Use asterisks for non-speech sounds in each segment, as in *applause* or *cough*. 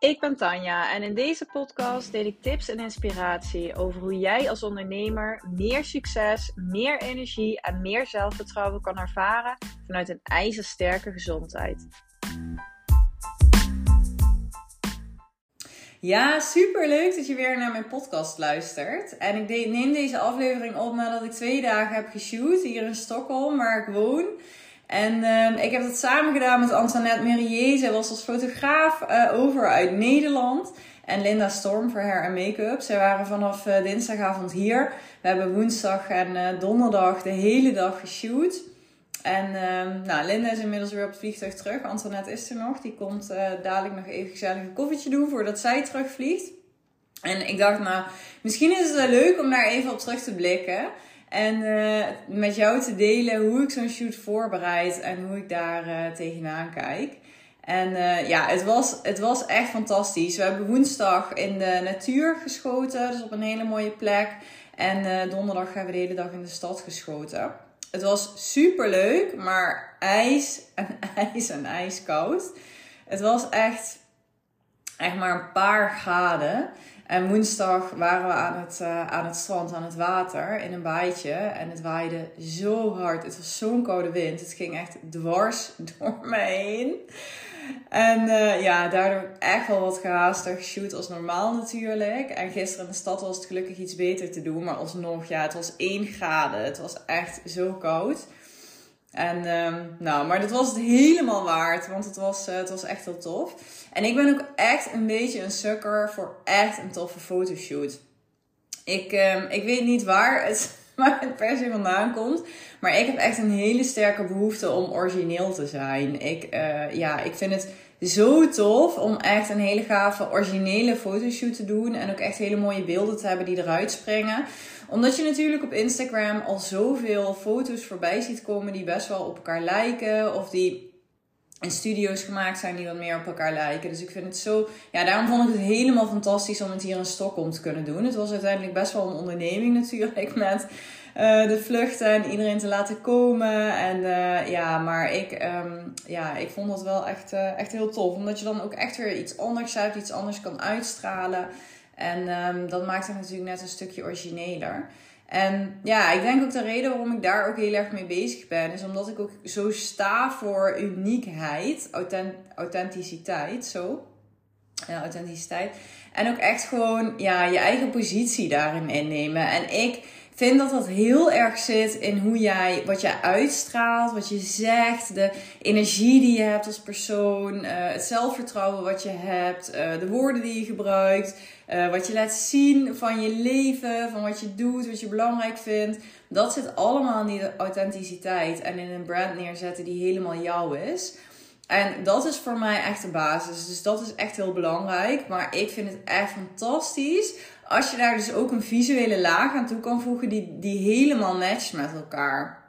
Ik ben Tanja en in deze podcast deel ik tips en inspiratie over hoe jij als ondernemer meer succes, meer energie en meer zelfvertrouwen kan ervaren vanuit een ijzersterke gezondheid. Ja, super leuk dat je weer naar mijn podcast luistert. En ik neem deze aflevering op nadat ik twee dagen heb geshoot hier in Stockholm, waar ik woon. En uh, ik heb dat samen gedaan met Antoinette Merier. Zij was als fotograaf uh, over uit Nederland. En Linda Storm voor hair en make-up. Zij waren vanaf uh, dinsdagavond hier. We hebben woensdag en uh, donderdag de hele dag geshoot. En uh, nou, Linda is inmiddels weer op het vliegtuig terug. Antoinette is er nog. Die komt dadelijk nog even gezellig een koffietje doen voordat zij terugvliegt. En ik dacht, nou, misschien is het wel leuk om daar even op terug te blikken. En uh, met jou te delen hoe ik zo'n shoot voorbereid en hoe ik daar uh, tegenaan kijk. En uh, ja, het was, het was echt fantastisch. We hebben woensdag in de natuur geschoten, dus op een hele mooie plek. En donderdag hebben we de hele dag in de stad geschoten. Het was super leuk, maar ijs en *laughs* ijs en ijskoud. Het was echt, echt maar een paar graden. En woensdag waren we aan het, uh, aan het strand, aan het water, in een baaitje. En het waaide zo hard. Het was zo'n koude wind. Het ging echt dwars *laughs* door me heen. En uh, ja, daardoor echt wel wat gehaaster geshoot als normaal natuurlijk. En gisteren in de stad was het gelukkig iets beter te doen. Maar alsnog, ja, het was 1 graden. Het was echt zo koud. En um, nou, maar dat was het helemaal waard, want het was, uh, het was echt heel tof. En ik ben ook echt een beetje een sucker voor echt een toffe fotoshoot. Ik, um, ik weet niet waar het, *laughs* waar het per se vandaan komt, maar ik heb echt een hele sterke behoefte om origineel te zijn. Ik, uh, ja, ik vind het zo tof om echt een hele gave originele fotoshoot te doen. En ook echt hele mooie beelden te hebben die eruit springen. Omdat je natuurlijk op Instagram al zoveel foto's voorbij ziet komen die best wel op elkaar lijken. Of die in studio's gemaakt zijn die wat meer op elkaar lijken. Dus ik vind het zo. Ja, daarom vond ik het helemaal fantastisch om het hier in Stockholm te kunnen doen. Het was uiteindelijk best wel een onderneming natuurlijk. Met uh, de vluchten en iedereen te laten komen. En uh, ja, maar ik, um, ja, ik vond dat wel echt, uh, echt heel tof. Omdat je dan ook echt weer iets anders hebt, iets anders kan uitstralen. En um, dat maakt het natuurlijk net een stukje origineler. En ja, ik denk ook de reden waarom ik daar ook heel erg mee bezig ben, is omdat ik ook zo sta voor uniekheid, authentic authenticiteit, zo. Authenticiteit. En ook echt gewoon ja, je eigen positie daarin innemen. En ik vind dat dat heel erg zit in hoe jij, wat jij uitstraalt, wat je zegt, de energie die je hebt als persoon, uh, het zelfvertrouwen wat je hebt, uh, de woorden die je gebruikt, uh, wat je laat zien van je leven, van wat je doet, wat je belangrijk vindt. Dat zit allemaal in die authenticiteit en in een brand neerzetten die helemaal jou is. En dat is voor mij echt de basis. Dus dat is echt heel belangrijk. Maar ik vind het echt fantastisch als je daar dus ook een visuele laag aan toe kan voegen die, die helemaal matcht met elkaar.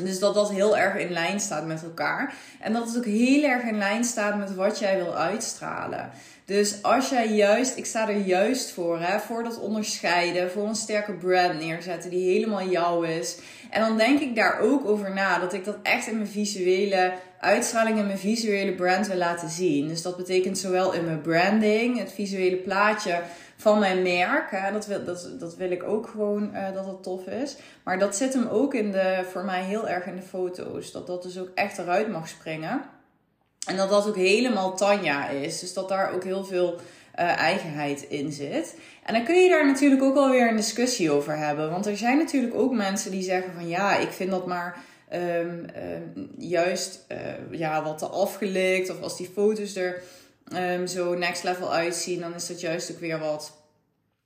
Dus dat dat heel erg in lijn staat met elkaar. En dat het ook heel erg in lijn staat met wat jij wil uitstralen. Dus als jij juist, ik sta er juist voor, hè, voor dat onderscheiden, voor een sterke brand neerzetten die helemaal jou is. En dan denk ik daar ook over na, dat ik dat echt in mijn visuele uitstraling en mijn visuele brand wil laten zien. Dus dat betekent zowel in mijn branding, het visuele plaatje van mijn merk. Dat, wil, dat, dat wil ik ook gewoon uh, dat het tof is. Maar dat zit hem ook in de, voor mij heel erg in de foto's. Dat dat dus ook echt eruit mag springen. En dat dat ook helemaal Tanja is. Dus dat daar ook heel veel uh, eigenheid in zit. En dan kun je daar natuurlijk ook alweer een discussie over hebben. Want er zijn natuurlijk ook mensen die zeggen van ja, ik vind dat maar um, um, juist uh, ja, wat te afgelikt. Of als die foto's er um, zo next level uitzien, dan is dat juist ook weer wat.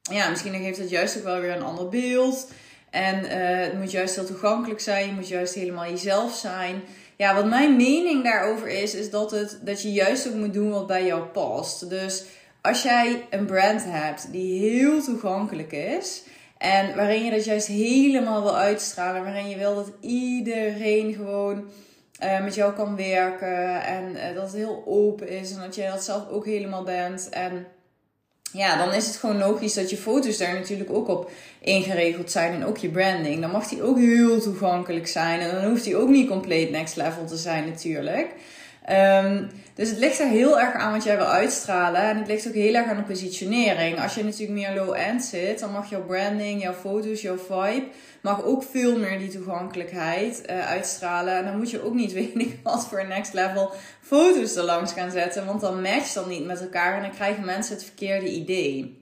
Ja, misschien geeft het juist ook wel weer een ander beeld. En uh, het moet juist heel toegankelijk zijn. Je moet juist helemaal jezelf zijn. Ja, wat mijn mening daarover is, is dat, het, dat je juist ook moet doen wat bij jou past. Dus als jij een brand hebt die heel toegankelijk is. En waarin je dat juist helemaal wil uitstralen. Waarin je wil dat iedereen gewoon uh, met jou kan werken. En uh, dat het heel open is. En dat jij dat zelf ook helemaal bent. En ja, dan is het gewoon logisch dat je foto's daar natuurlijk ook op ingeregeld zijn. En ook je branding. Dan mag die ook heel toegankelijk zijn. En dan hoeft die ook niet compleet next level te zijn natuurlijk. Ehm, dus het ligt er heel erg aan wat jij wil uitstralen. En het ligt ook heel erg aan de positionering. Als je natuurlijk meer low-end zit, dan mag jouw branding, jouw foto's, jouw vibe mag ook veel meer die toegankelijkheid uh, uitstralen. En dan moet je ook niet *laughs* weten wat voor next level foto's er langs gaan zetten. Want dan matcht dan niet met elkaar en dan krijgen mensen het verkeerde idee.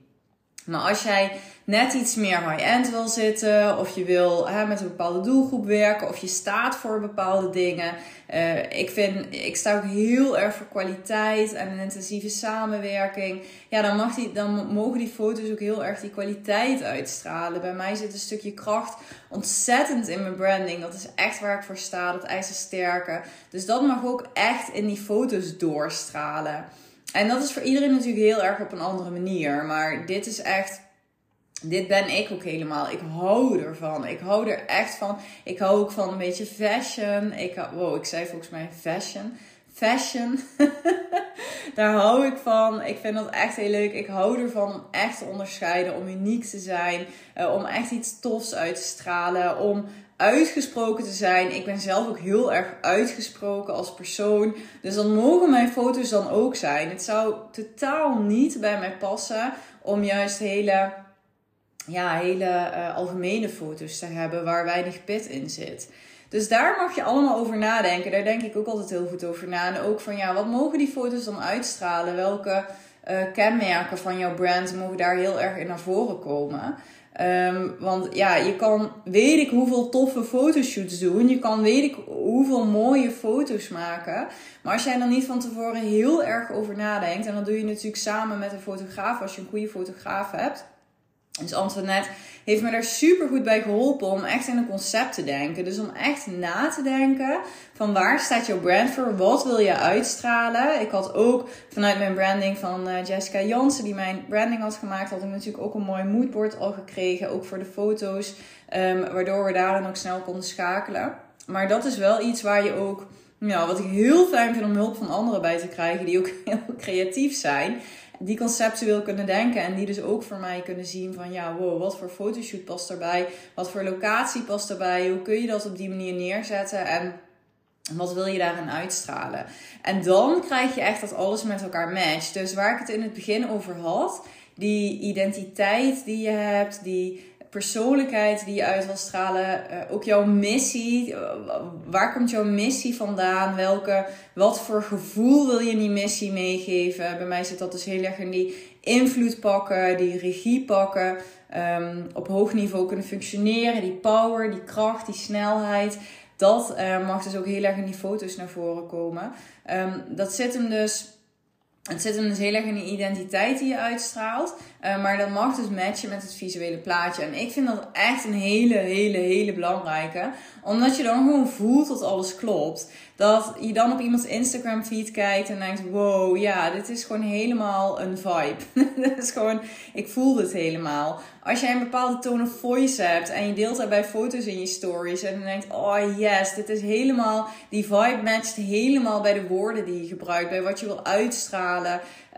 Maar als jij net iets meer high-end wil zitten, of je wil met een bepaalde doelgroep werken, of je staat voor bepaalde dingen. Uh, ik, vind, ik sta ook heel erg voor kwaliteit en een intensieve samenwerking. Ja, dan, mag die, dan mogen die foto's ook heel erg die kwaliteit uitstralen. Bij mij zit een stukje kracht ontzettend in mijn branding. Dat is echt waar ik voor sta, dat ijzersterke. Dus dat mag ook echt in die foto's doorstralen. En dat is voor iedereen natuurlijk heel erg op een andere manier. Maar dit is echt. Dit ben ik ook helemaal. Ik hou ervan. Ik hou er echt van. Ik hou ook van een beetje fashion. Ik, wow, ik zei volgens mij fashion. Fashion. *laughs* Daar hou ik van. Ik vind dat echt heel leuk. Ik hou ervan om echt te onderscheiden. Om uniek te zijn. Uh, om echt iets tofs uit te stralen. Om uitgesproken te zijn. Ik ben zelf ook heel erg uitgesproken als persoon. Dus dan mogen mijn foto's dan ook zijn. Het zou totaal niet bij mij passen om juist hele, ja, hele uh, algemene foto's te hebben waar weinig pit in zit. Dus daar mag je allemaal over nadenken. Daar denk ik ook altijd heel goed over na. En ook van ja, wat mogen die foto's dan uitstralen? Welke uh, kenmerken van jouw brand mogen daar heel erg in naar voren komen? Um, want ja, je kan weet ik hoeveel toffe fotoshoots doen. Je kan weet ik hoeveel mooie foto's maken. Maar als jij er niet van tevoren heel erg over nadenkt. En dat doe je natuurlijk samen met een fotograaf als je een goede fotograaf hebt. Dus Antoinette heeft me daar super goed bij geholpen om echt in een concept te denken. Dus om echt na te denken van waar staat jouw brand voor? Wat wil je uitstralen? Ik had ook vanuit mijn branding van uh, Jessica Jansen, die mijn branding had gemaakt, had ik natuurlijk ook een mooi moodboard al gekregen. Ook voor de foto's. Um, waardoor we daarin ook snel konden schakelen. Maar dat is wel iets waar je ook, ja, wat ik heel fijn vind om hulp van anderen bij te krijgen, die ook *laughs* heel creatief zijn die conceptueel kunnen denken. En die dus ook voor mij kunnen zien van ja, wow, wat voor fotoshoot past erbij? Wat voor locatie past erbij? Hoe kun je dat op die manier neerzetten? En wat wil je daarin uitstralen? En dan krijg je echt dat alles met elkaar matcht. Dus waar ik het in het begin over had, die identiteit die je hebt, die persoonlijkheid die je uit wil stralen. Uh, ook jouw missie. Uh, waar komt jouw missie vandaan? Welke, wat voor gevoel wil je die missie meegeven? Bij mij zit dat dus heel erg in die invloed pakken, die regie pakken. Um, op hoog niveau kunnen functioneren. Die power, die kracht, die snelheid. Dat uh, mag dus ook heel erg in die foto's naar voren komen. Um, dat zit hem dus het zit hem dus heel erg in de identiteit die je uitstraalt. Uh, maar dat mag dus matchen met het visuele plaatje. En ik vind dat echt een hele, hele, hele belangrijke. Omdat je dan gewoon voelt dat alles klopt. Dat je dan op iemands Instagram feed kijkt en denkt: wow, ja, dit is gewoon helemaal een vibe. *laughs* dit is gewoon, ik voel dit helemaal. Als jij een bepaalde tone of voice hebt en je deelt daarbij foto's in je stories en dan denkt: oh yes, dit is helemaal, die vibe matcht helemaal bij de woorden die je gebruikt, bij wat je wil uitstralen.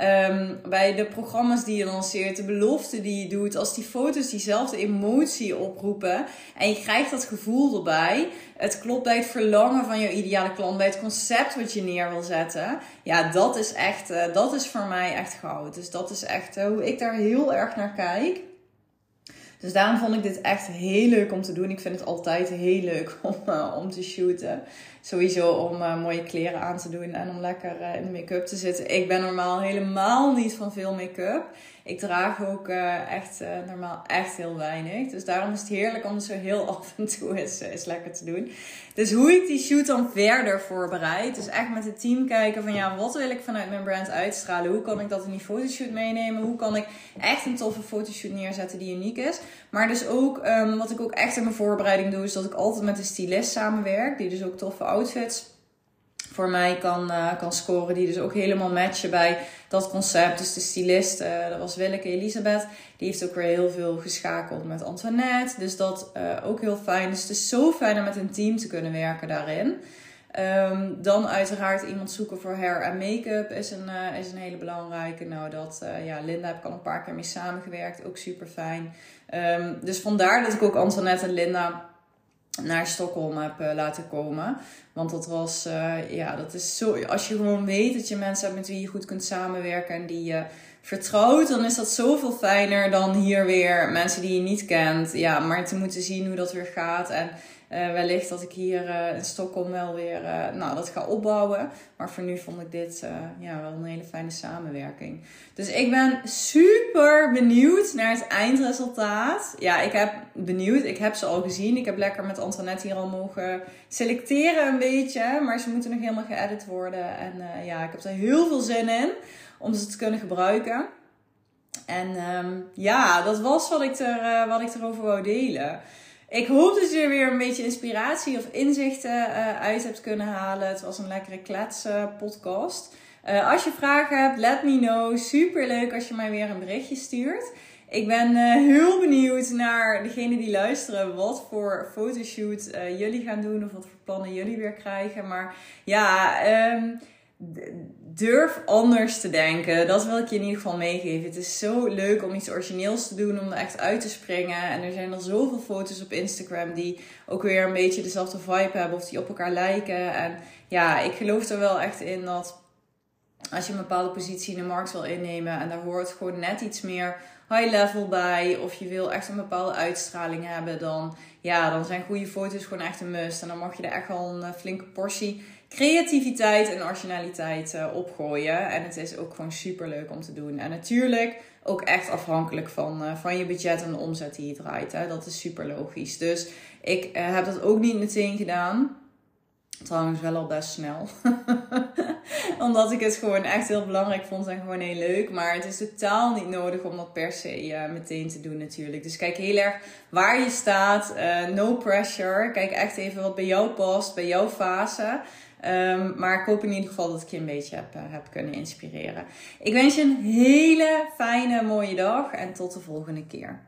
Um, bij de programma's die je lanceert, de beloften die je doet, als die foto's diezelfde emotie oproepen en je krijgt dat gevoel erbij, het klopt bij het verlangen van jouw ideale klant, bij het concept wat je neer wil zetten, ja, dat is echt, uh, dat is voor mij echt goud. Dus dat is echt uh, hoe ik daar heel erg naar kijk. Dus daarom vond ik dit echt heel leuk om te doen. Ik vind het altijd heel leuk *laughs* om, uh, om te shooten. Sowieso om uh, mooie kleren aan te doen en om lekker uh, in de make-up te zitten. Ik ben normaal helemaal niet van veel make-up. Ik draag ook uh, echt uh, normaal echt heel weinig. Dus daarom is het heerlijk om het zo heel *laughs* af en toe eens, eens lekker te doen. Dus hoe ik die shoot dan verder voorbereid. Dus echt met het team kijken van ja, wat wil ik vanuit mijn brand uitstralen? Hoe kan ik dat in die fotoshoot meenemen? Hoe kan ik echt een toffe fotoshoot neerzetten die uniek is? Maar dus ook, um, wat ik ook echt in mijn voorbereiding doe, is dat ik altijd met een stylist samenwerk. Die dus ook toffe outfits voor mij kan, uh, kan scoren. Die dus ook helemaal matchen bij dat concept. Dus de stylist, uh, dat was Willeke Elisabeth. Die heeft ook weer heel veel geschakeld met Antoinette. Dus dat uh, ook heel fijn. Dus het is zo fijn om met een team te kunnen werken daarin. Um, dan uiteraard iemand zoeken voor hair en make-up is een, is een hele belangrijke. Nou, dat, ja, Linda heb ik al een paar keer mee samengewerkt. Ook super fijn. Um, dus vandaar dat ik ook Antoinette en Linda naar Stockholm heb laten komen. Want dat was, ja, dat is zo. Als je gewoon weet dat je mensen hebt met wie je goed kunt samenwerken en die je vertrouwt, dan is dat zoveel fijner dan hier weer mensen die je niet kent. Ja, maar te moeten zien hoe dat weer gaat. En uh, wellicht dat ik hier uh, in Stockholm wel weer uh, nou, dat ga opbouwen. Maar voor nu vond ik dit ja, wel een hele fijne samenwerking. Dus ik ben super benieuwd naar het eindresultaat. Ja, ik heb benieuwd. Ik heb ze al gezien. Ik heb lekker met Antoinette hier al mogen selecteren een beetje. Maar ze moeten nog helemaal geëdit worden. En ja, ik heb er heel veel zin in om ze te kunnen gebruiken. En um, ja, dat was wat ik, er, wat ik erover wou delen. Ik hoop dat je er weer een beetje inspiratie of inzichten uh, uit hebt kunnen halen. Het was een lekkere kletsen podcast. Uh, als je vragen hebt, let me know. Super leuk als je mij weer een berichtje stuurt. Ik ben uh, heel benieuwd naar degenen die luisteren. Wat voor fotoshoot jullie gaan doen. Of wat voor plannen jullie weer krijgen. Maar ja, um, durf anders te denken. Dat wil ik je in ieder geval meegeven. Het is zo leuk om iets origineels te doen, om er echt uit te springen. En er zijn al zoveel foto's op Instagram die ook weer een beetje dezelfde vibe hebben of die op elkaar lijken. En ja, ik geloof er wel echt in dat als je een bepaalde positie in de markt wil innemen en daar hoort gewoon net iets meer high level bij, of je wil echt een bepaalde uitstraling hebben, dan, ja, dan zijn goede foto's gewoon echt een must. En dan mag je er echt wel een eh, flinke portie creativiteit en originaliteit uh, opgooien. En het is ook gewoon super leuk om te doen. En natuurlijk ook echt afhankelijk van, uh, van je budget en de omzet die je draait. Hè. Dat is super logisch. Dus ik heb dat ook niet meteen gedaan. Trouwens, wel al best snel. *laughs* Omdat ik het gewoon echt heel belangrijk vond en gewoon heel leuk. Maar het is totaal niet nodig om dat per se uh, meteen te doen, natuurlijk. Dus kijk heel erg waar je staat. Uh, no pressure. Kijk echt even wat bij jou past, bij jouw fase. Um, maar ik hoop in ieder geval dat ik je een beetje heb, uh, heb kunnen inspireren. Ik wens je een hele fijne, mooie dag en tot de volgende keer.